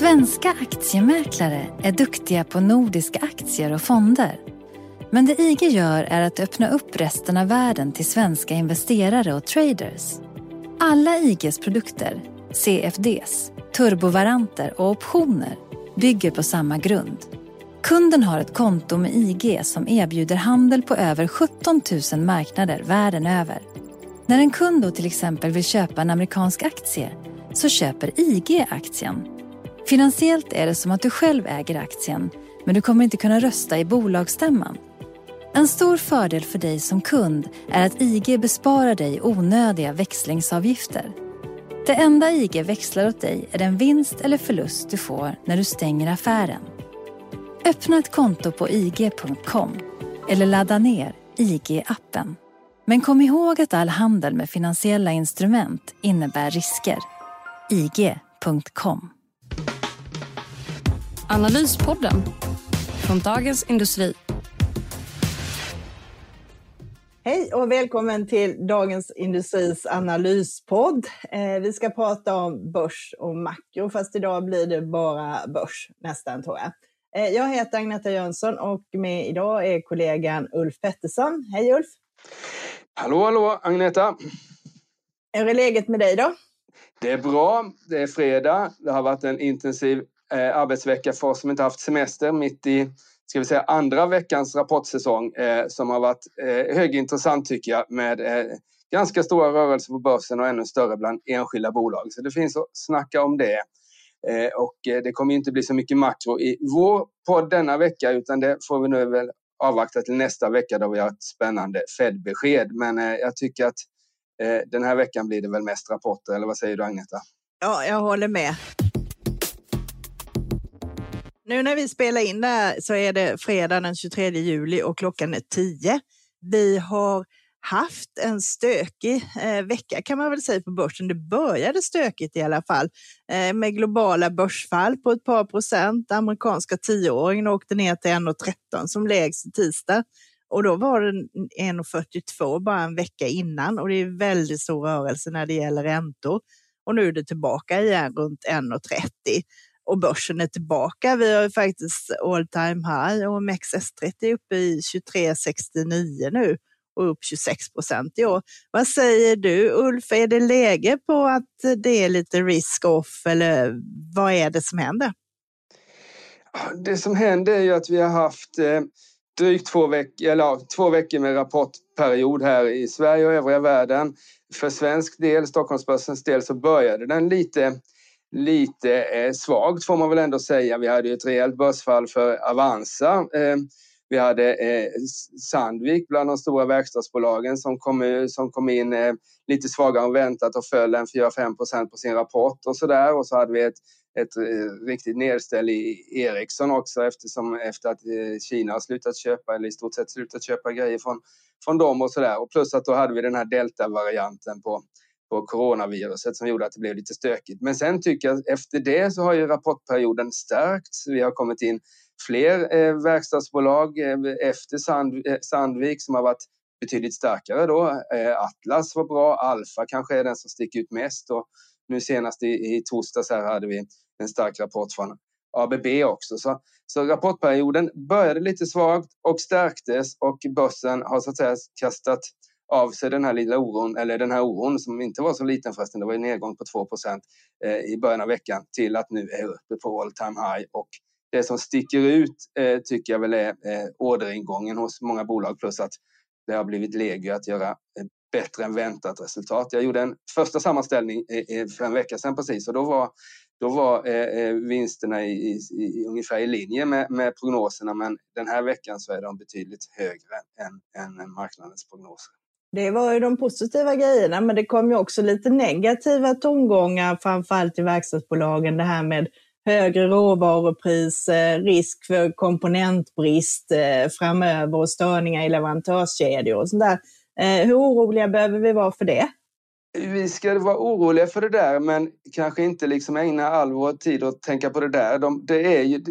Svenska aktiemäklare är duktiga på nordiska aktier och fonder. Men det IG gör är att öppna upp resten av världen till svenska investerare och traders. Alla IGs produkter, CFDs, turbovaranter och optioner bygger på samma grund. Kunden har ett konto med IG som erbjuder handel på över 17 000 marknader världen över. När en kund då till exempel vill köpa en amerikansk aktie så köper IG aktien Finansiellt är det som att du själv äger aktien, men du kommer inte kunna rösta i bolagsstämman. En stor fördel för dig som kund är att IG besparar dig onödiga växlingsavgifter. Det enda IG växlar åt dig är den vinst eller förlust du får när du stänger affären. Öppna ett konto på ig.com eller ladda ner IG-appen. Men kom ihåg att all handel med finansiella instrument innebär risker. IG.com Analyspodden från Dagens Industri. Hej och välkommen till Dagens Industris analyspodd. Eh, vi ska prata om börs och makro, fast idag blir det bara börs nästan tror jag. Eh, jag heter Agneta Jönsson och med idag är kollegan Ulf Pettersson. Hej Ulf! Hallå, hallå Agneta! Hur är läget med dig då? Det är bra. Det är fredag. Det har varit en intensiv eh, arbetsvecka för oss som inte haft semester mitt i ska vi säga, andra veckans rapportsäsong eh, som har varit eh, högintressant tycker jag med eh, ganska stora rörelser på börsen och ännu större bland enskilda bolag. Så det finns att snacka om det. Eh, och eh, det kommer inte bli så mycket makro i vår podd denna vecka utan det får vi nu väl avvakta till nästa vecka då vi har ett spännande Fed-besked. Men eh, jag tycker att eh, den här veckan blir det väl mest rapporter, eller vad säger du Agneta? Ja, jag håller med. Nu när vi spelar in det här så är det fredag den 23 juli och klockan är 10. Vi har haft en stökig eh, vecka kan man väl säga på börsen. Det började stökigt i alla fall eh, med globala börsfall på ett par procent. Amerikanska tioåringen åkte ner till 1,13 som lägst i tisdag och då var den 1,42 bara en vecka innan och det är väldigt stor rörelse när det gäller räntor. Och nu är det tillbaka igen runt 1,30 och börsen är tillbaka. Vi har ju faktiskt all time high och OMXS30 är uppe i 23,69 nu och upp 26 procent i år. Vad säger du Ulf, är det läge på att det är lite risk off eller vad är det som händer? Det som händer är ju att vi har haft eh, drygt två veckor, eller två veckor med rapportperiod här i Sverige och övriga världen. För svensk del, Stockholmsbörsens del, så började den lite lite eh, svagt får man väl ändå säga. Vi hade ju ett rejält börsfall för Avanza. Eh, vi hade eh, Sandvik bland de stora verkstadsbolagen som kom, som kom in eh, lite svagare än väntat och föll en 4-5 procent på sin rapport och så där. Och så hade vi ett, ett eh, riktigt nedställ i Ericsson också eftersom efter att eh, Kina har slutat köpa eller i stort sett slutat köpa grejer från, från dem och så där. Och plus att då hade vi den här delta-varianten på på coronaviruset som gjorde att det blev lite stökigt. Men sen tycker jag att efter det så har ju rapportperioden stärkts. Vi har kommit in fler eh, verkstadsbolag eh, efter Sand, eh, Sandvik som har varit betydligt starkare då. Eh, Atlas var bra, Alfa kanske är den som sticker ut mest och nu senast i, i torsdags här hade vi en stark rapport från ABB också. Så, så rapportperioden började lite svagt och stärktes och börsen har så att säga kastat av sig den här lilla oron, eller den här oron som inte var så liten förresten, det var en nedgång på 2 eh, i början av veckan till att nu är uppe på all time high. Och det som sticker ut eh, tycker jag väl är eh, orderingången hos många bolag plus att det har blivit legio att göra eh, bättre än väntat resultat. Jag gjorde en första sammanställning eh, eh, för en vecka sedan precis och då var, då var vinsterna i, i, i ungefär i linje med, med, prognoserna men den här veckan så är de betydligt högre än, än marknadens prognoser. Det var ju de positiva grejerna, men det kom ju också lite negativa tongångar, framförallt i verkstadsbolagen. Det här med högre råvarupriser, risk för komponentbrist eh, framöver och störningar i leverantörskedjor och sånt där. Eh, hur oroliga behöver vi vara för det? Vi ska vara oroliga för det där men kanske inte liksom ägna all vår tid åt att tänka på det där. De, det är ju,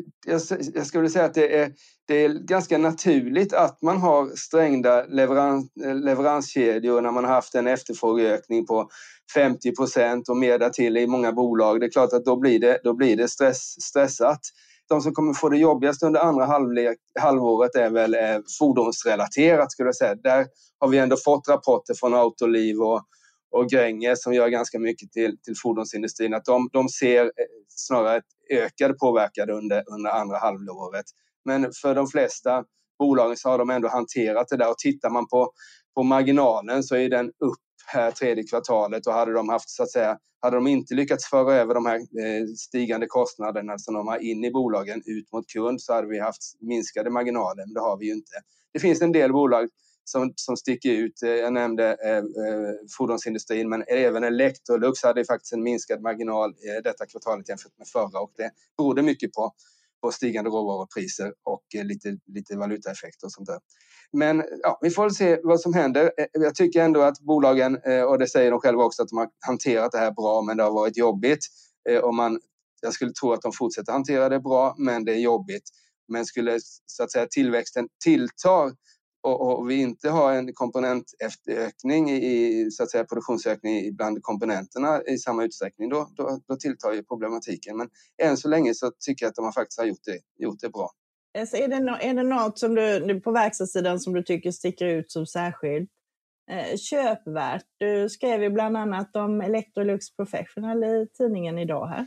jag skulle säga att det är, det är ganska naturligt att man har strängda leverans, leveranskedjor när man har haft en efterfrågeökning på 50 procent och mer därtill i många bolag. Det är klart att då blir det, då blir det stress, stressat. De som kommer få det jobbigast under andra halvlek, halvåret är väl eh, fordonsrelaterat skulle jag säga. Där har vi ändå fått rapporter från Autoliv och, och Gränges som gör ganska mycket till, till fordonsindustrin att de, de ser eh, snarare ett ökad påverkan under, under andra halvåret. Men för de flesta bolagen så har de ändå hanterat det där och tittar man på, på marginalen så är den upp här tredje kvartalet och hade de haft så att säga, hade de inte lyckats föra över de här eh, stigande kostnaderna som de har in i bolagen ut mot kund så hade vi haft minskade marginaler, men det har vi ju inte. Det finns en del bolag som, som sticker ut. Eh, jag nämnde eh, eh, fordonsindustrin, men även Electrolux hade faktiskt en minskad marginal eh, detta kvartalet jämfört med förra och det berodde mycket på, på stigande råvarupriser och eh, lite, lite valutaeffekter och sånt där. Men ja, vi får väl se vad som händer. Eh, jag tycker ändå att bolagen, och det säger de själva också, att de har hanterat det här bra, men det har varit jobbigt. Och man, jag skulle tro att de fortsätter hantera det bra, men det är jobbigt. Men skulle så att säga tillväxten tilltar och, och vi inte har en komponentökning i så att säga, produktionsökning bland komponenterna i samma utsträckning, då, då, då tilltar ju problematiken. Men än så länge så tycker jag att de faktiskt har gjort det, gjort det bra. Alltså är, det no är det något som du, på verkstadssidan som du tycker sticker ut som särskilt eh, köpvärt? Du skrev ju bland annat om Electrolux Professional i tidningen idag här.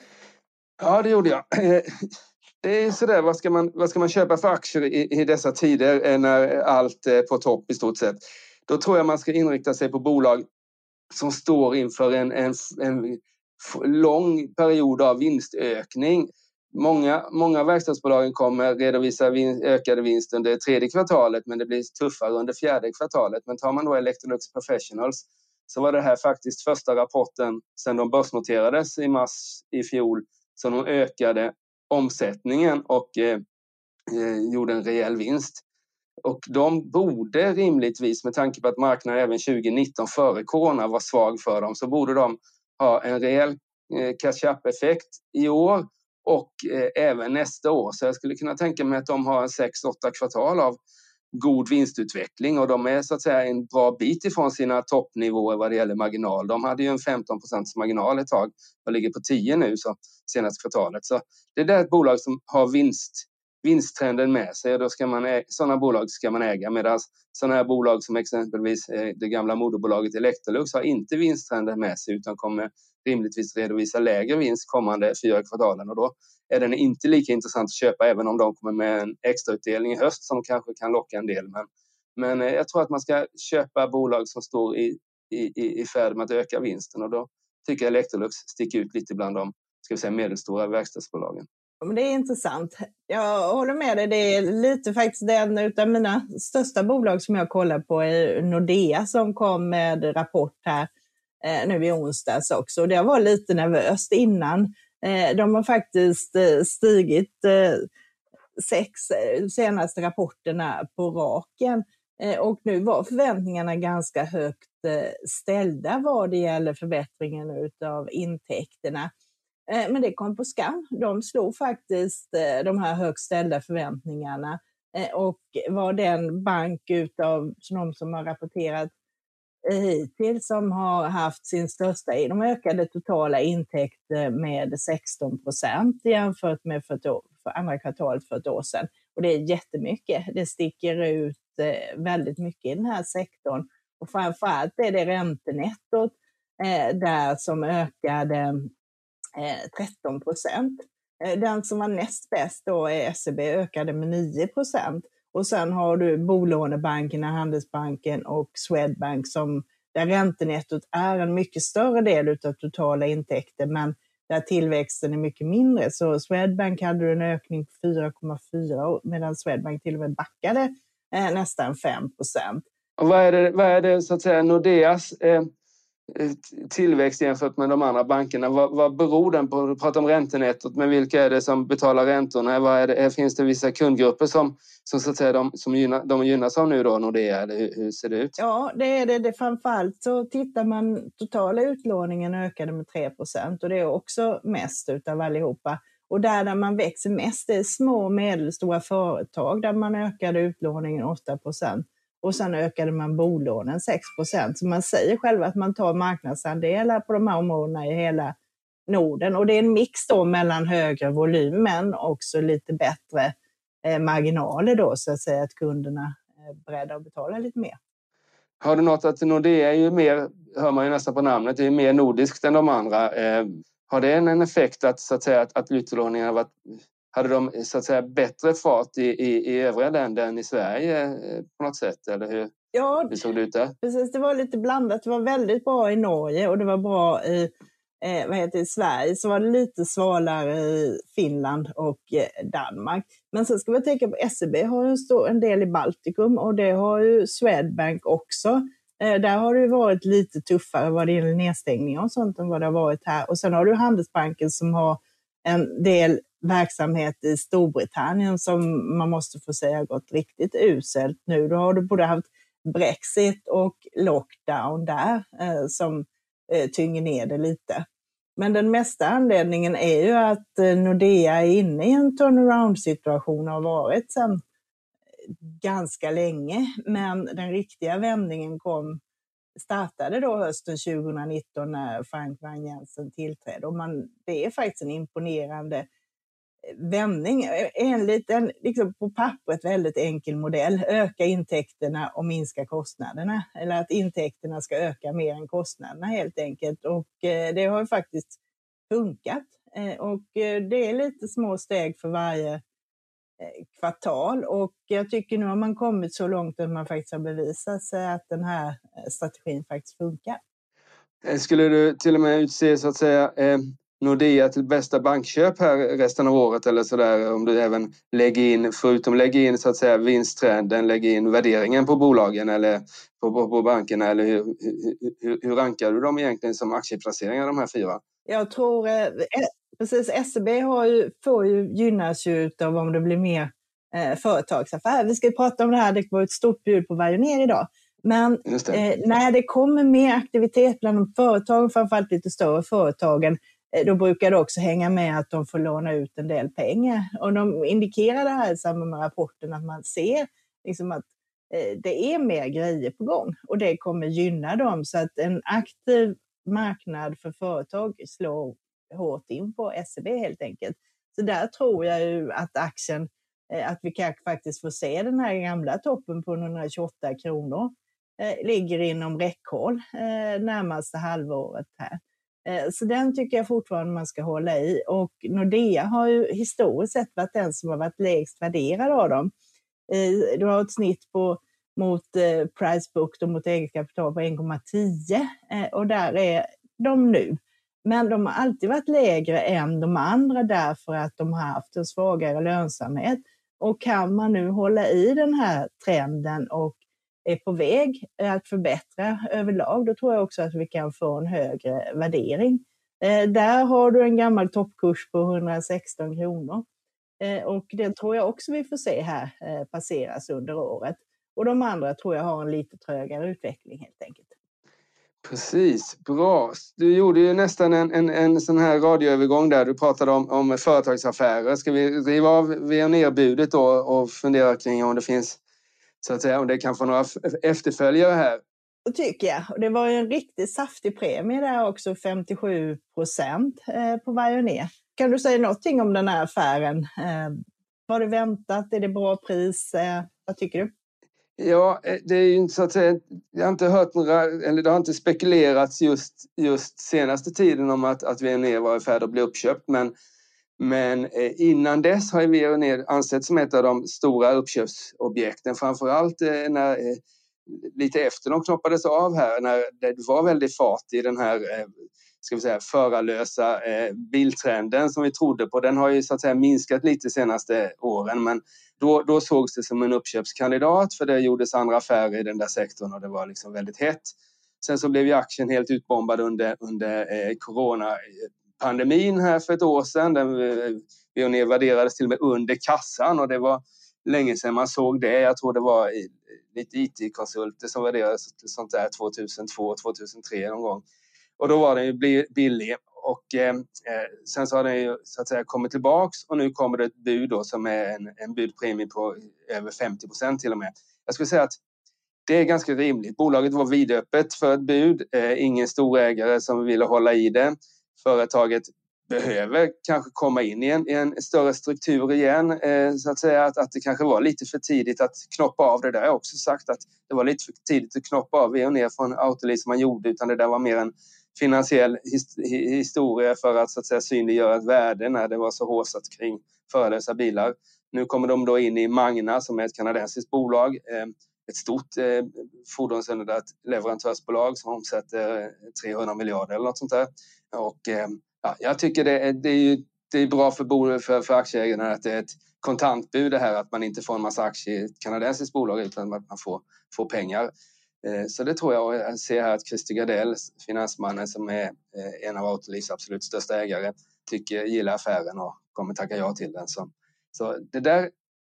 Ja, det gjorde jag det är sådär, vad ska man, vad ska man köpa för aktier i, i dessa tider eh, när allt är på topp i stort sett? Då tror jag man ska inrikta sig på bolag som står inför en, en, en lång period av vinstökning. Många, många av verkstadsbolagen kommer redovisa vin, ökade vinster under tredje kvartalet men det blir tuffare under fjärde kvartalet. Men tar man då Electrolux Professionals så var det här faktiskt första rapporten sedan de börsnoterades i mars i fjol som de ökade omsättningen och eh, eh, gjorde en rejäl vinst. Och de borde rimligtvis, med tanke på att marknaden även 2019 före corona var svag för dem, så borde de ha en rejäl eh, catch up-effekt i år och eh, även nästa år. Så jag skulle kunna tänka mig att de har en 6-8 kvartal av god vinstutveckling och de är så att säga en bra bit ifrån sina toppnivåer vad det gäller marginal. De hade ju en 15 marginal ett tag och ligger på 10 nu så senaste kvartalet. Så det är ett bolag som har vinst, vinsttrenden med sig och då ska man, sådana bolag ska man äga medan sådana här bolag som exempelvis eh, det gamla moderbolaget Electrolux har inte vinsttrenden med sig utan kommer rimligtvis redovisa lägre vinst kommande fyra kvartalen och då är den inte lika intressant att köpa även om de kommer med en extrautdelning i höst som kanske kan locka en del. Men, men eh, jag tror att man ska köpa bolag som står i, i, i färd med att öka vinsten och då tycker jag Electrolux sticker ut lite bland de ska vi säga, medelstora verkstadsbolagen. Men det är intressant. Jag håller med dig. Det är lite faktiskt den av mina största bolag som jag kollar på är Nordea som kom med rapport här eh, nu i onsdags också. Det var lite nervöst innan eh, de har faktiskt eh, stigit sex senaste rapporterna på raken. Och nu var förväntningarna ganska högt ställda vad det gäller förbättringen av intäkterna. Eh, men det kom på skam. De slog faktiskt eh, de här högt ställda förväntningarna eh, och var den bank utav de som har rapporterat hittills som har haft sin största, de ökade totala intäkter med 16 procent jämfört med för, år, för andra kvartalet för ett år sedan. Och det är jättemycket. Det sticker ut väldigt mycket i den här sektorn. Och framförallt är det räntenettot där som ökade Eh, 13 procent. Eh, den som var näst bäst då är SEB, ökade med 9 procent. Och sen har du bolånebankerna, Handelsbanken och Swedbank som där räntenettot är en mycket större del av totala intäkter, men där tillväxten är mycket mindre. Så Swedbank hade en ökning på 4,4 medan Swedbank till och med backade eh, nästan 5 procent. vad är det, vad är det så att säga Nordeas eh, Eh, tillväxt jämfört med de andra bankerna. Vad, vad beror den på? Du pratar om räntenettot, men vilka är det som betalar räntorna? Vad är det, finns det vissa kundgrupper som, som, så att säga, de, som gynna, de gynnas av nu då, Nordea? Eller hur, hur, ser det ut? Ja, det är det. det framförallt så tittar man totala utlåningen ökade med 3% och det är också mest utav allihopa. Och där, där man växer mest är små och medelstora företag där man ökade utlåningen 8 och sen ökade man bolånen 6% Så man säger själv att man tar marknadsandelar på de här områdena i hela Norden. Och det är en mix då mellan högre volym men också lite bättre eh, marginaler då så att säga att kunderna är beredda att betala lite mer. Har du något att Nordea är ju mer, hör man ju nästan på namnet, det är mer nordiskt än de andra. Eh, har det en effekt att, så att, säga, att, att utlåningen varit hade de så att säga bättre fart i, i, i övriga länder än i Sverige eh, på något sätt? Eller hur, ja, hur såg det ut där? Precis, det var lite blandat. Det var väldigt bra i Norge och det var bra i eh, vad heter det, Sverige. Så var det lite svalare i Finland och eh, Danmark. Men sen ska vi tänka på SEB har ju en del i Baltikum och det har ju Swedbank också. Eh, där har det varit lite tuffare vad det gäller nedstängningar och sånt än vad det har varit här. Och sen har du Handelsbanken som har en del verksamhet i Storbritannien som man måste få säga gått riktigt uselt nu. Då har du både haft Brexit och lockdown där eh, som eh, tynger ner det lite. Men den mesta anledningen är ju att eh, Nordea är inne i en turnaround-situation och har varit sedan ganska länge. Men den riktiga vändningen kom startade då hösten 2019 när Frank Wang Jensen tillträdde. Och man, det är faktiskt en imponerande vändning. Enligt en liksom på pappret väldigt enkel modell. Öka intäkterna och minska kostnaderna. Eller att intäkterna ska öka mer än kostnaderna helt enkelt. Och eh, det har faktiskt funkat. Eh, och eh, det är lite små steg för varje kvartal och jag tycker nu har man kommit så långt att man faktiskt har bevisat sig att den här strategin faktiskt funkar. Skulle du till och med utse så att säga Nordea till bästa bankköp här resten av året eller så där om du även lägger in, förutom lägger in så att säga vinsttrenden, lägger in värderingen på bolagen eller på, på, på bankerna eller hur, hur, hur rankar du dem egentligen som aktieplaceringar de här fyra? Jag tror precis, SEB har ju, får ju, gynnas ju av om det blir mer eh, företagsaffärer. Vi ska prata om det här, det var ett stort bud på Vajoner idag. Men eh, när det kommer mer aktivitet bland de företagen, framförallt lite större företagen, eh, Eh, då brukar det också hänga med att de får låna ut en del pengar. Och de indikerar det här i samband med rapporten att man ser liksom att eh, det är mer grejer på gång och det kommer gynna dem. Så att en aktiv marknad för företag slår hårt in på SEB helt enkelt. Så där tror jag ju att aktien, eh, att vi kanske faktiskt får se den här gamla toppen på 128 kronor ligger inom räckhåll närmaste halvåret här. Eh, så den tycker jag fortfarande man ska hålla i. Och Nordea har ju historiskt sett varit den som har varit lägst värderad av dem. Eh, du har ett snitt på mot eh, price book och mot eget kapital på 1,10 och där är de nu. Men de har alltid varit lägre än de andra därför att de har haft en svagare lönsamhet. Och kan man nu hålla i den här trenden och är på väg att förbättra överlag, då tror jag också att vi kan få en högre värdering. Eh, där har du en gammal toppkurs på 116 kronor. Eh, och den tror jag också vi får se här eh, passeras under året. Och de andra tror jag har en lite trögare utveckling helt enkelt. Precis, bra. Du gjorde ju nästan en, en, en sån här radioövergång där. Du pratade om, om företagsaffärer. Ska vi riva av VNR-budet då och fundera kring om det finns, så att säga, om det kan få några efterföljare här? Det tycker jag. Och det var ju en riktigt saftig premie där också, 57 procent eh, på Vioneer. Kan du säga någonting om den här affären? Eh, var det väntat? Är det bra pris? Eh, vad tycker du? Ja, det är ju så att säga, jag har inte hört några, eller det har inte spekulerats just, just senaste tiden om att, att VNE var i färd att bli uppköpt. Men, men eh, innan dess har VNE ansetts som ett av de stora uppköpsobjekten, framförallt allt när, eh, lite efter de knoppades av här, när det var väldigt fart i den här ska vi säga, förarlösa biltrenden som vi trodde på. Den har ju så att säga minskat lite de senaste åren, men då, då sågs det som en uppköpskandidat för det gjordes andra affärer i den där sektorn och det var liksom väldigt hett. Sen så blev ju aktien helt utbombad under, under eh, pandemin här för ett år sedan. Den eh, Veoneer värderades till och med under kassan och det var länge sedan man såg det. Jag tror det var eh, lite IT-konsulter som värderades till sånt där 2002, 2003 någon gång. Och då var den ju billig. Och eh, eh, sen så har den ju så att säga kommit tillbaks och nu kommer det ett bud då som är en, en budpremie på över 50 procent till och med. Jag skulle säga att det är ganska rimligt. Bolaget var vidöppet för ett bud. Eh, ingen storägare som ville hålla i det. Företaget behöver kanske komma in i en, i en större struktur igen. Eh, så att säga att, att det kanske var lite för tidigt att knoppa av det där. Jag har också sagt att det var lite för tidigt att knoppa av och ner från Autoliv som man gjorde utan det där var mer en finansiell his, historia för att, så att säga, synliggöra ett värde när det var så håsat kring förarlösa bilar. Nu kommer de då in i Magna som är ett kanadensiskt bolag. Eh, ett stort eh, fordonsunderleverantörsbolag leverantörsbolag som omsätter eh, 300 miljarder eller något sånt där. Och eh, ja, jag tycker det är, det är, ju, det är bra för, för, för aktieägarna att det är ett kontantbud det här att man inte får en massa aktier i ett kanadensiskt bolag utan att man får, får pengar. Eh, så det tror jag. Och jag ser här att Christer Gardell, finansmannen som är eh, en av Autolivs absolut största ägare, tycker, gillar affären och kommer tacka ja till den. Så, så det där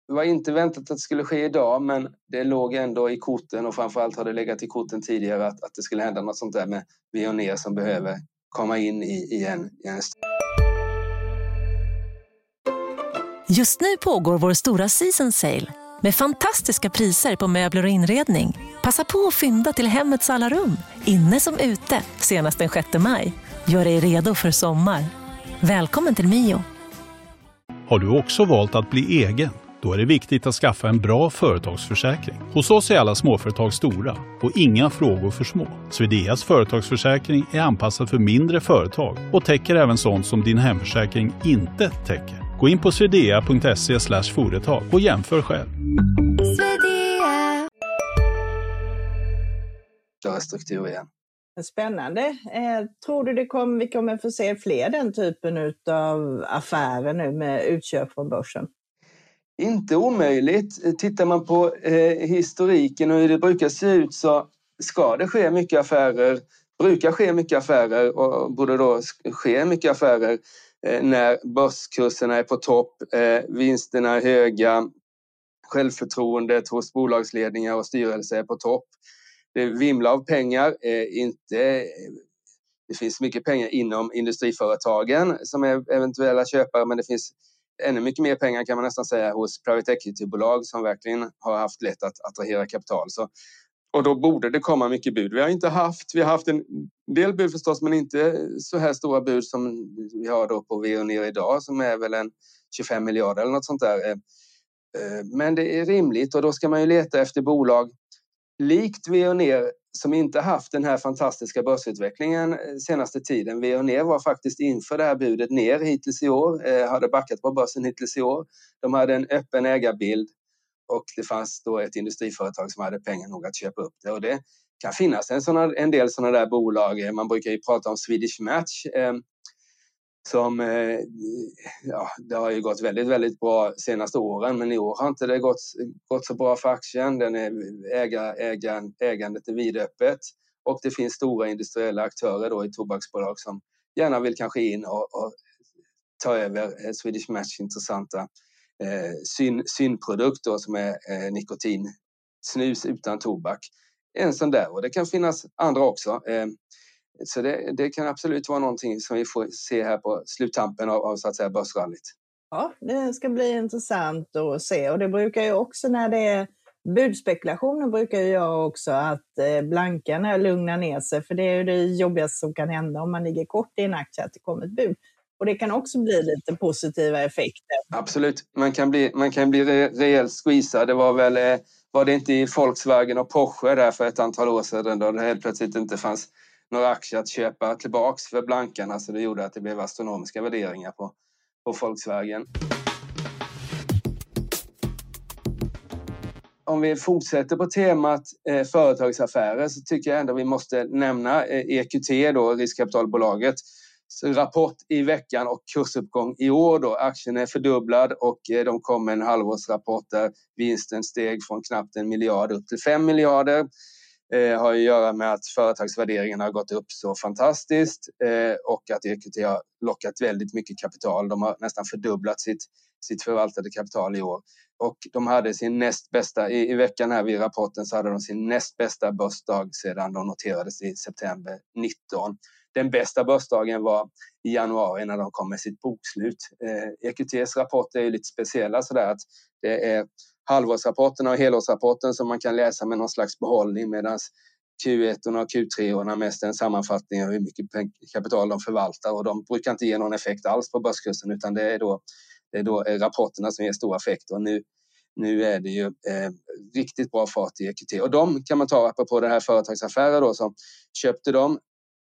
var inte väntat att det skulle ske idag men det låg ändå i korten och framförallt har det legat i korten tidigare att, att det skulle hända något sånt där med Veoneer som behöver komma in i, i en, i en Just nu pågår vår stora season sale med fantastiska priser på möbler och inredning. Passa på att fynda till hemmets alla rum, inne som ute, senast den 6 maj. Gör dig redo för sommar. Välkommen till Mio. Har du också valt att bli egen? Då är det viktigt att skaffa en bra företagsförsäkring. Hos oss är alla småföretag stora och inga frågor för små. Swedeas företagsförsäkring är anpassad för mindre företag och täcker även sånt som din hemförsäkring inte täcker. Gå in på swedea.se företag och jämför själv. struktur igen. Spännande. Eh, tror du det kommer, vi kommer få se fler den typen av affärer nu med utköp från börsen? Inte omöjligt. Tittar man på eh, historiken och hur det brukar se ut så ska det ske mycket affärer, brukar ske mycket affärer och borde då ske mycket affärer eh, när börskurserna är på topp, eh, vinsterna är höga, självförtroendet hos bolagsledningar och styrelser är på topp. Det vimlar av pengar, eh, inte det finns mycket pengar inom industriföretagen som är eventuella köpare men det finns ännu mycket mer pengar kan man nästan säga hos private equity-bolag som verkligen har haft lätt att attrahera kapital. Så, och då borde det komma mycket bud. Vi har inte haft, vi har haft en del bud förstås, men inte så här stora bud som vi har då på Veoneer idag som är väl en 25 miljarder eller något sånt där. Eh, eh, men det är rimligt och då ska man ju leta efter bolag likt Veoneer som inte haft den här fantastiska börsutvecklingen eh, senaste tiden. Veoneer var faktiskt inför det här budet ner hittills i år, eh, hade backat på börsen hittills i år. De hade en öppen ägarbild och det fanns då ett industriföretag som hade pengar nog att köpa upp det. Och det kan finnas en, såna, en del sådana där bolag. Eh, man brukar ju prata om Swedish Match eh, som, eh, ja, det har ju gått väldigt, väldigt bra senaste åren, men i år har inte det gått, gått så bra för aktien. Den är, äga, äga, ägandet är vidöppet och det finns stora industriella aktörer då i tobaksbolag som gärna vill kanske in och, och ta över eh, Swedish Match intressanta eh, syn, synprodukt då, som är eh, nikotinsnus utan tobak. En sån där och det kan finnas andra också. Eh, så det, det, kan absolut vara någonting som vi får se här på sluttampen av, av så att säga börsrallyt. Ja, det ska bli intressant att se och det brukar ju också när det är budspekulationer brukar ju göra också att eh, blankarna lugnar ner sig för det är ju det jobbigaste som kan hända om man ligger kort i en aktie att det kommer ett bud. Och det kan också bli lite positiva effekter. Absolut, man kan bli, man kan bli re, rejält squeezad. Det var väl, eh, var det inte i Volkswagen och Porsche där för ett antal år sedan då det helt plötsligt inte fanns några aktier att köpa tillbaks för blankarna så det gjorde att det blev astronomiska värderingar på, på Volkswagen. Om vi fortsätter på temat eh, företagsaffärer så tycker jag ändå vi måste nämna eh, EQT, då, riskkapitalbolaget, rapport i veckan och kursuppgång i år. Då. Aktien är fördubblad och eh, de kom med en halvårsrapport där vinsten steg från knappt en miljard upp till fem miljarder eh, har att göra med att företagsvärderingen har gått upp så fantastiskt eh, och att EQT har lockat väldigt mycket kapital. De har nästan fördubblat sitt, sitt förvaltade kapital i år. Och de hade sin näst bästa, i, i veckan här vid rapporten så hade de sin näst bästa börsdag sedan de noterades i september 19. Den bästa börsdagen var i januari när de kom med sitt bokslut. Eh, EQTs rapporter är ju lite speciella sådär att det är halvårsrapporterna och helårsrapporten som man kan läsa med någon slags behållning medan Q1 och Q3 mest är en sammanfattning av hur mycket kapital de förvaltar. Och de brukar inte ge någon effekt alls på börskursen utan det är då, det är då eh, rapporterna som ger stor effekt. Och nu, nu är det ju eh, riktigt bra fart i EQT och de kan man ta apropå den här företagsaffärer då som köpte de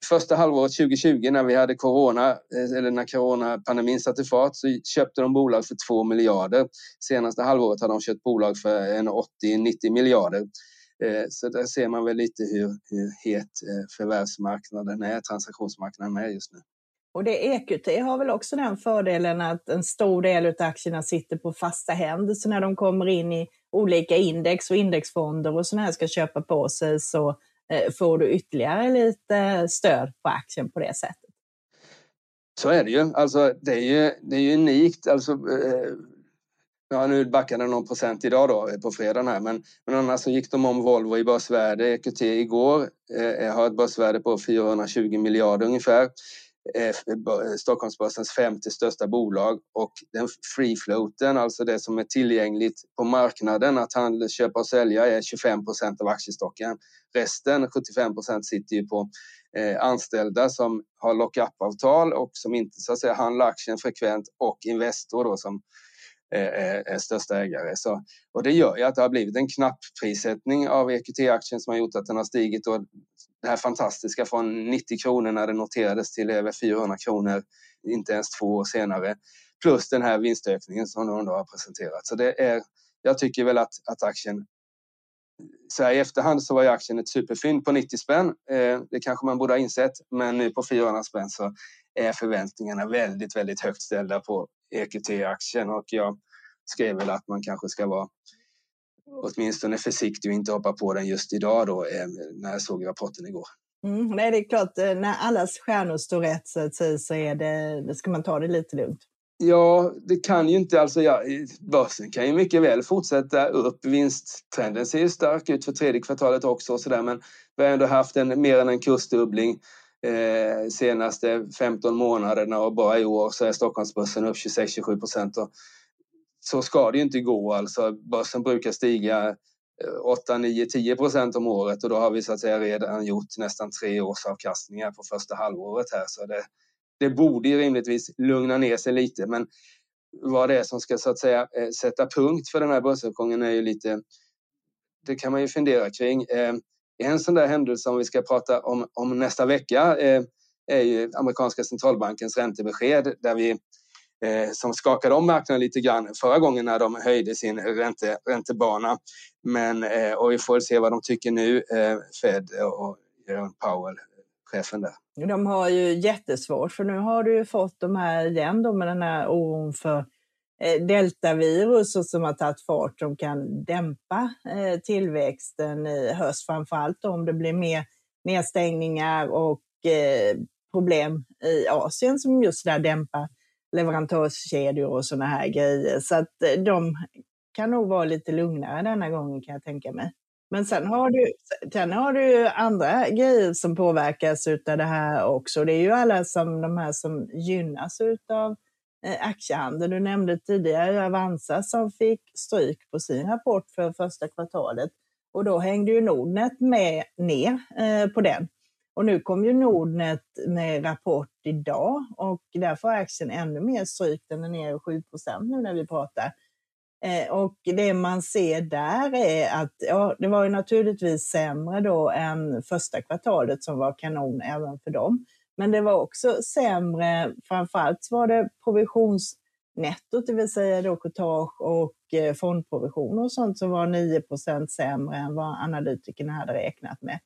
första halvåret 2020 när vi hade corona, eh, eller när coronapandemin satte fart, så köpte de bolag för 2 miljarder. Senaste halvåret har de köpt bolag för 80-90 miljarder. Eh, så där ser man väl lite hur, hur het eh, förvärvsmarknaden är, transaktionsmarknaden är just nu. Och det EQT har väl också den fördelen att en stor del av aktierna sitter på fasta händer. Så när de kommer in i olika index och indexfonder och sådana här ska köpa på sig så Eh, får du ytterligare lite stöd på aktien på det sättet. Så är det ju. Alltså, det, är ju det är ju unikt. Alltså, eh, ja, nu backade den någon procent idag då, eh, på fredagen här, men, men annars så gick de om Volvo i börsvärde. EQT igår eh, har ett börsvärde på 420 miljarder ungefär. Eh, eh, eh, Stockholmsbörsens femte största bolag och den free floaten, alltså det som är tillgängligt på marknaden att handla, köpa och sälja är 25 procent av aktiestocken. Resten, 75 procent, sitter ju på eh, anställda som har lockup-avtal och som inte så att säga handlar aktien frekvent och Investor då som är, är största ägare. Så, och det gör ju att det har blivit en knapp prissättning av EQT-aktien som har gjort att den har stigit och det här fantastiska från 90 kronor när det noterades till över 400 kronor inte ens två år senare. Plus den här vinstökningen som de då har presenterat. Så det är, jag tycker väl att, att aktien så här i efterhand så var ju aktien ett superfynd på 90 spänn. Eh, det kanske man borde ha insett, men nu på 400 spänn så är förväntningarna väldigt, väldigt högt ställda på EQT-aktien och jag skrev väl att man kanske ska vara åtminstone försiktig och inte hoppa på den just idag då eh, när jag såg rapporten igår. Mm, nej, det är klart, eh, när allas stjärnor står rätt så, så är det, det ska man ta det lite lugnt. Ja, det kan ju inte, alltså ja, börsen kan ju mycket väl fortsätta upp. Vinsttrenden ser ju stark ut för tredje kvartalet också och så där, men vi har ändå haft en, mer än en kursdubbling eh, senaste 15 månaderna och bara i år så är Stockholmsbörsen upp 26-27 procent. Så ska det ju inte gå alltså. Börsen brukar stiga 8, 9, 10 procent om året och då har vi så att säga redan gjort nästan tre års avkastningar på första halvåret här. Så det, det borde ju rimligtvis lugna ner sig lite men vad det är som ska så att säga eh, sätta punkt för den här börsuppgången är ju lite det kan man ju fundera kring. Eh, en sån där händelse om vi ska prata om, om nästa vecka eh, är ju amerikanska centralbankens räntebesked där vi eh, som skakade om marknaden lite grann förra gången när de höjde sin ränte, räntebana. Men, eh, och vi får se vad de tycker nu, eh, Fed och Jerome Powell, chefen där. De har ju jättesvårt för nu har du ju fått de här igen då med den här oron för Eh, deltavirus som har tagit fart som kan dämpa eh, tillväxten i höst, framförallt om det blir mer nedstängningar och eh, problem i Asien som just där dämpar leverantörskedjor och sådana här grejer. Så att de kan nog vara lite lugnare denna gången kan jag tänka mig. Men sen har du, sen har du andra grejer som påverkas av det här också. Det är ju alla som, de här som gynnas av Aktiehandeln. aktiehandel. Du nämnde tidigare Avanza som fick stryk på sin rapport för första kvartalet och då hängde ju Nordnet med ner eh, på den. Och nu kom ju Nordnet med rapport idag och därför har aktien ännu mer stryk. Den är ner 7% nu när vi pratar. Eh, och det man ser där är att ja, det var ju naturligtvis sämre då än första kvartalet som var kanon även för dem. Men det var också sämre, framförallt var det provisionsnettot, det vill säga då courtage och eh, fondprovisioner och sånt som var 9% sämre än vad analytikerna hade räknat med.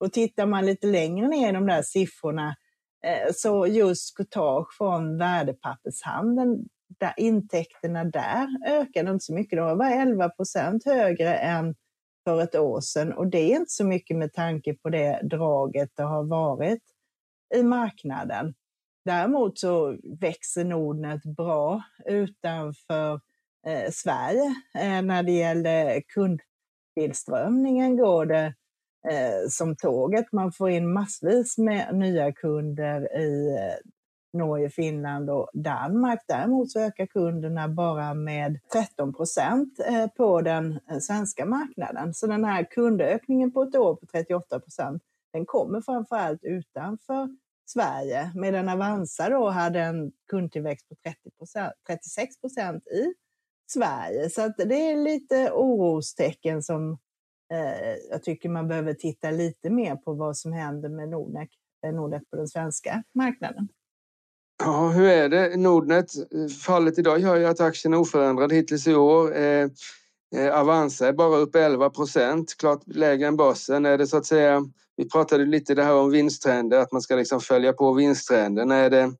Och tittar man lite längre ner i de där siffrorna eh, så just courtage från värdepappershandeln, där intäkterna där ökade inte så mycket. De var 11% högre än för ett år sedan och det är inte så mycket med tanke på det draget det har varit i marknaden. Däremot så växer Nordnet bra utanför eh, Sverige. Eh, när det gäller kundtillströmningen går det eh, som tåget. Man får in massvis med nya kunder i eh, Norge, Finland och Danmark. Däremot så ökar kunderna bara med 13 procent eh, på den eh, svenska marknaden. Så den här kundökningen på ett år på 38 procent, den kommer framförallt utanför Sverige, medan Avanza då hade en kundtillväxt på 30 36 procent i Sverige. Så att det är lite orostecken som eh, jag tycker man behöver titta lite mer på vad som händer med Nordnet, eh, Nordnet på den svenska marknaden. Ja, hur är det? Nordnet, eh, fallet idag gör ju att aktien är oförändrad hittills i år. Eh, eh Avanza är bara upp 11 procent, klart lägre än börsen. Är det så att säga, vi pratade lite det här om vinsttrender, att man ska liksom följa på vinsttrenden. Är det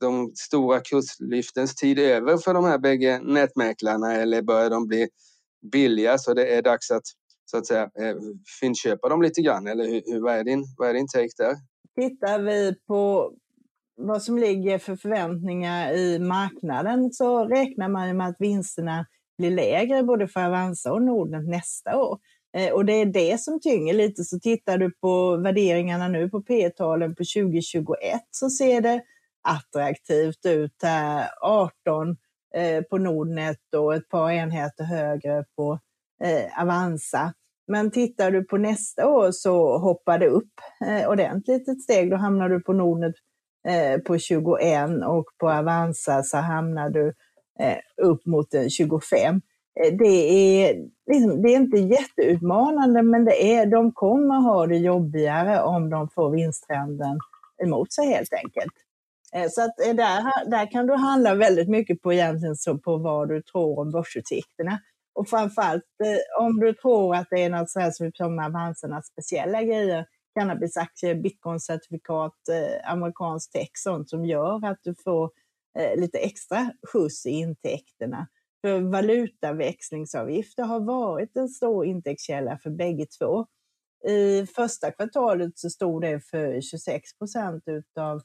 de stora kurslyftens tid över för de här bägge nätmäklarna eller börjar de bli billiga så det är dags att så att säga eh, fyndköpa dem lite grann? Eller hur, hur, vad, är din, vad är din take där? Tittar vi på vad som ligger för förväntningar i marknaden så räknar man med att vinsterna bli lägre både för Avanza och Nordnet nästa år. Eh, och det är det som tynger lite. Så tittar du på värderingarna nu på P talen på 2021 så ser det attraktivt ut 18 eh, på Nordnet och ett par enheter högre på eh, Avanza. Men tittar du på nästa år så hoppar det upp ordentligt ett steg. Då hamnar du på Nordnet på 21 och på Avanza så hamnar du Eh, upp mot 25. Eh, det är, liksom, det är inte jätteutmanande men det är, de kommer ha det jobbigare om de får vinsttrenden emot sig helt enkelt. Eh, så att där, där kan du handla väldigt mycket på egentligen så på vad du tror om börsutsikterna. Och framförallt om du tror att det är något så här som vi speciella grejer, cannabisaktier, bitcoincertifikat, amerikansk tech, sånt som gör att du får Eh, lite extra skjuts i intäkterna. För valutaväxlingsavgifter har varit en stor intäktskälla för bägge två. I första kvartalet så stod det för 26 procent av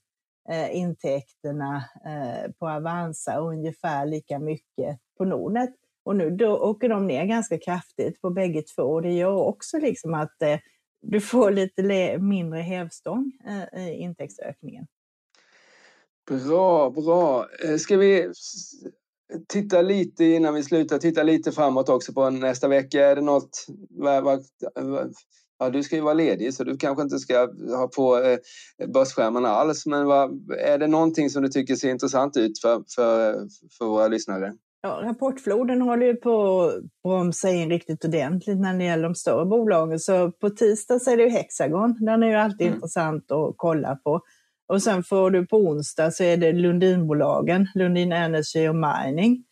eh, intäkterna eh, på Avanza och ungefär lika mycket på Nordnet. Och nu då åker de ner ganska kraftigt på bägge två och det gör också liksom att eh, du får lite mindre hävstång eh, i intäktsökningen. Bra, bra. Eh, ska vi titta lite innan vi slutar, titta lite framåt också på nästa vecka. Är det något, ja, du ska ju vara ledig så du kanske inte ska ha på eh, börsskärmarna alls. Men vad, är det någonting som du tycker ser intressant ut för, för, för våra lyssnare? Ja, rapportfloden håller ju på att bromsa in riktigt ordentligt när det gäller de större bolagen. Så på tisdag så är det ju Hexagon. Den är ju alltid mm. intressant att kolla på. Och sen får du på onsdag så är det Lundinbolagen, Lundin Energy och Mining.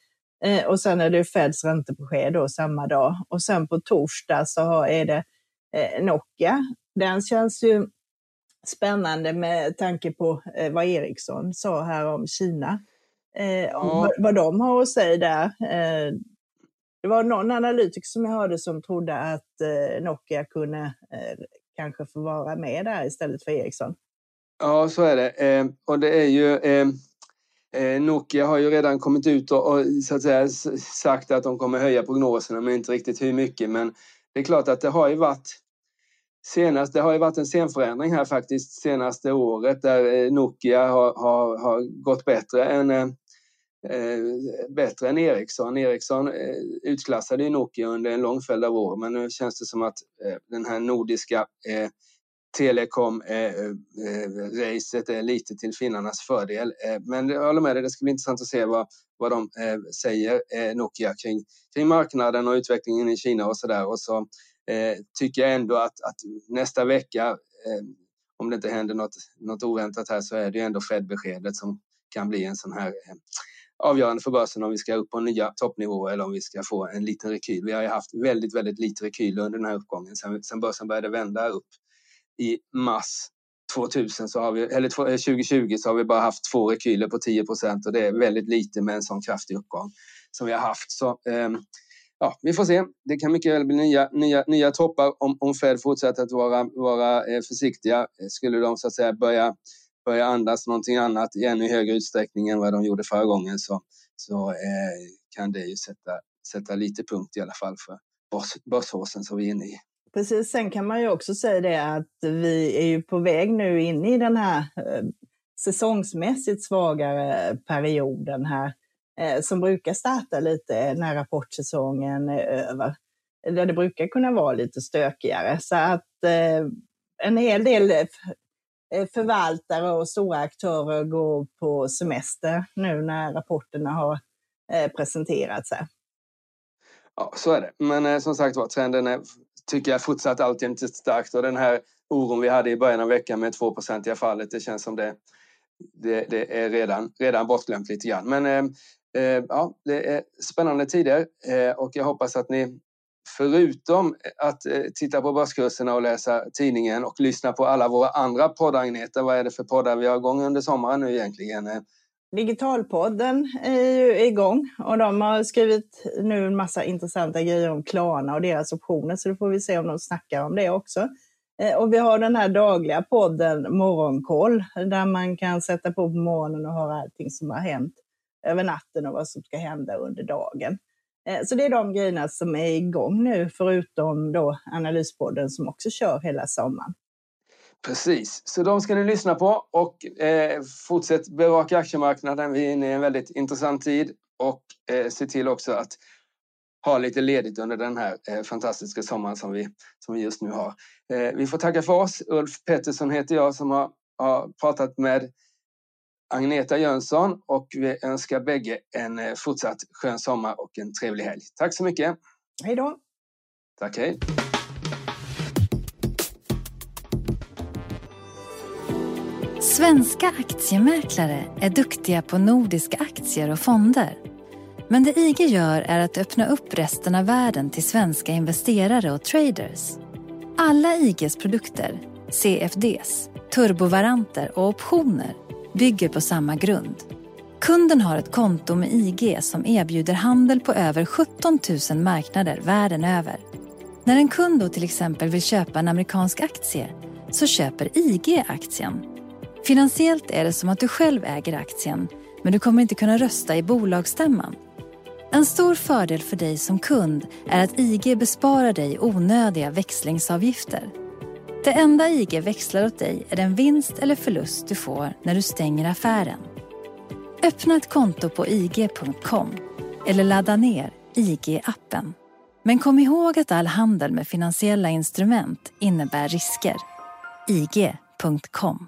Eh, och sen är det Feds räntebesked då samma dag. Och sen på torsdag så är det eh, Nokia. Den känns ju spännande med tanke på eh, vad Ericsson sa här om Kina. Eh, om ja. vad, vad de har att säga där. Eh, det var någon analytiker som jag hörde som trodde att eh, Nokia kunde kanske få vara med där istället för Ericsson. Ja, så är det. Eh, och det är ju eh, eh, Nokia har ju redan kommit ut och, och, så att säga sagt att de kommer höja prognoserna, men inte riktigt hur mycket. Men det är klart att det har ju varit senast, det har ju varit en scenförändring här faktiskt senaste året där eh, Nokia har, har, har gått bättre än eh, eh, bättre än Ericsson. Ericsson eh, utklassade ju Nokia under en lång följd av år men nu känns det som att eh, den här nordiska eh, telekom-racet eh, eh, är lite till finnarnas fördel. Eh, men jag håller med dig, det ska bli intressant att se vad, vad de säger, Nokia, kring, kring marknaden och utvecklingen i Kina och sådär. Och så eh, tycker jag ändå att, att nästa vecka, eh, om det inte händer något, något oväntat här, så är det ändå Fed-beskedet som kan bli en sån här eh, avgörande för börsen om vi ska upp på nya toppnivåer eller om vi ska få en liten rekyl. Vi har ju haft väldigt, väldigt lite rekyl under den här uppgången sen, sen börsen började vända upp i mars 2000 så har vi, eller 2020 eh, så har vi bara haft två rekyler på 10 procent och det är väldigt lite med en sån kraftig uppgång som vi har haft. Så, eh, ja, vi får se. Det kan mycket väl bli nya, nya, nya toppar om, om Fed fortsätter att vara, vara eh, försiktiga. Skulle de så att säga börja, börja andas någonting annat i ännu högre utsträckning än vad de gjorde förra gången så, så eh, kan det ju sätta, sätta lite punkt i alla fall för börshåsen som vi är inne i. Precis, sen kan man ju också säga det att vi är ju på väg nu in i den här eh, säsongsmässigt svagare perioden här eh, som brukar starta lite när rapportsäsongen är över. Där det brukar kunna vara lite stökigare. Så att eh, en hel del eh, eh, förvaltare och stora aktörer går på semester nu när rapporterna har eh, presenterats. Här. Ja, så är det. Men eh, som sagt var, trenden är, tycker jag fortsatt alltjämt starkt och den här oron vi hade i början av veckan med 2 i fallet, det känns som det, det, det, är redan, redan bortglömt lite grann. Men eh, eh, ja, det är spännande tider eh, och jag hoppas att ni förutom att eh, titta på börskurserna och läsa tidningen och lyssna på alla våra andra poddar, Agneta, vad är det för poddar vi har igång under sommaren nu egentligen? Eh, Digitalpodden är ju igång och de har skrivit nu en massa intressanta grejer om Klarna och deras optioner, så då får vi se om de snackar om det också. Eh, och vi har den här dagliga podden Morgonkoll, där man kan sätta på på morgonen och höra allting som har hänt över natten och vad som ska hända under dagen. Eh, så det är de grejerna som är igång nu, förutom då Analyspodden som också kör hela sommaren. Precis, så de ska ni lyssna på och eh, fortsätt bevaka aktiemarknaden. Vi är inne i en väldigt intressant tid och eh, se till också att ha lite ledigt under den här eh, fantastiska sommaren som vi, som vi just nu har. Eh, vi får tacka för oss. Ulf Pettersson heter jag som har, har pratat med Agneta Jönsson och vi önskar bägge en eh, fortsatt skön sommar och en trevlig helg. Tack så mycket! Hej då! Tack, hej! Svenska aktiemäklare är duktiga på nordiska aktier och fonder. Men det IG gör är att öppna upp resten av världen till svenska investerare och traders. Alla IGs produkter, CFDs, turbovaranter och optioner bygger på samma grund. Kunden har ett konto med IG som erbjuder handel på över 17 000 marknader världen över. När en kund då till exempel vill köpa en amerikansk aktie så köper IG aktien Finansiellt är det som att du själv äger aktien, men du kommer inte kunna rösta i bolagsstämman. En stor fördel för dig som kund är att IG besparar dig onödiga växlingsavgifter. Det enda IG växlar åt dig är den vinst eller förlust du får när du stänger affären. Öppna ett konto på ig.com eller ladda ner IG-appen. Men kom ihåg att all handel med finansiella instrument innebär risker. IG.com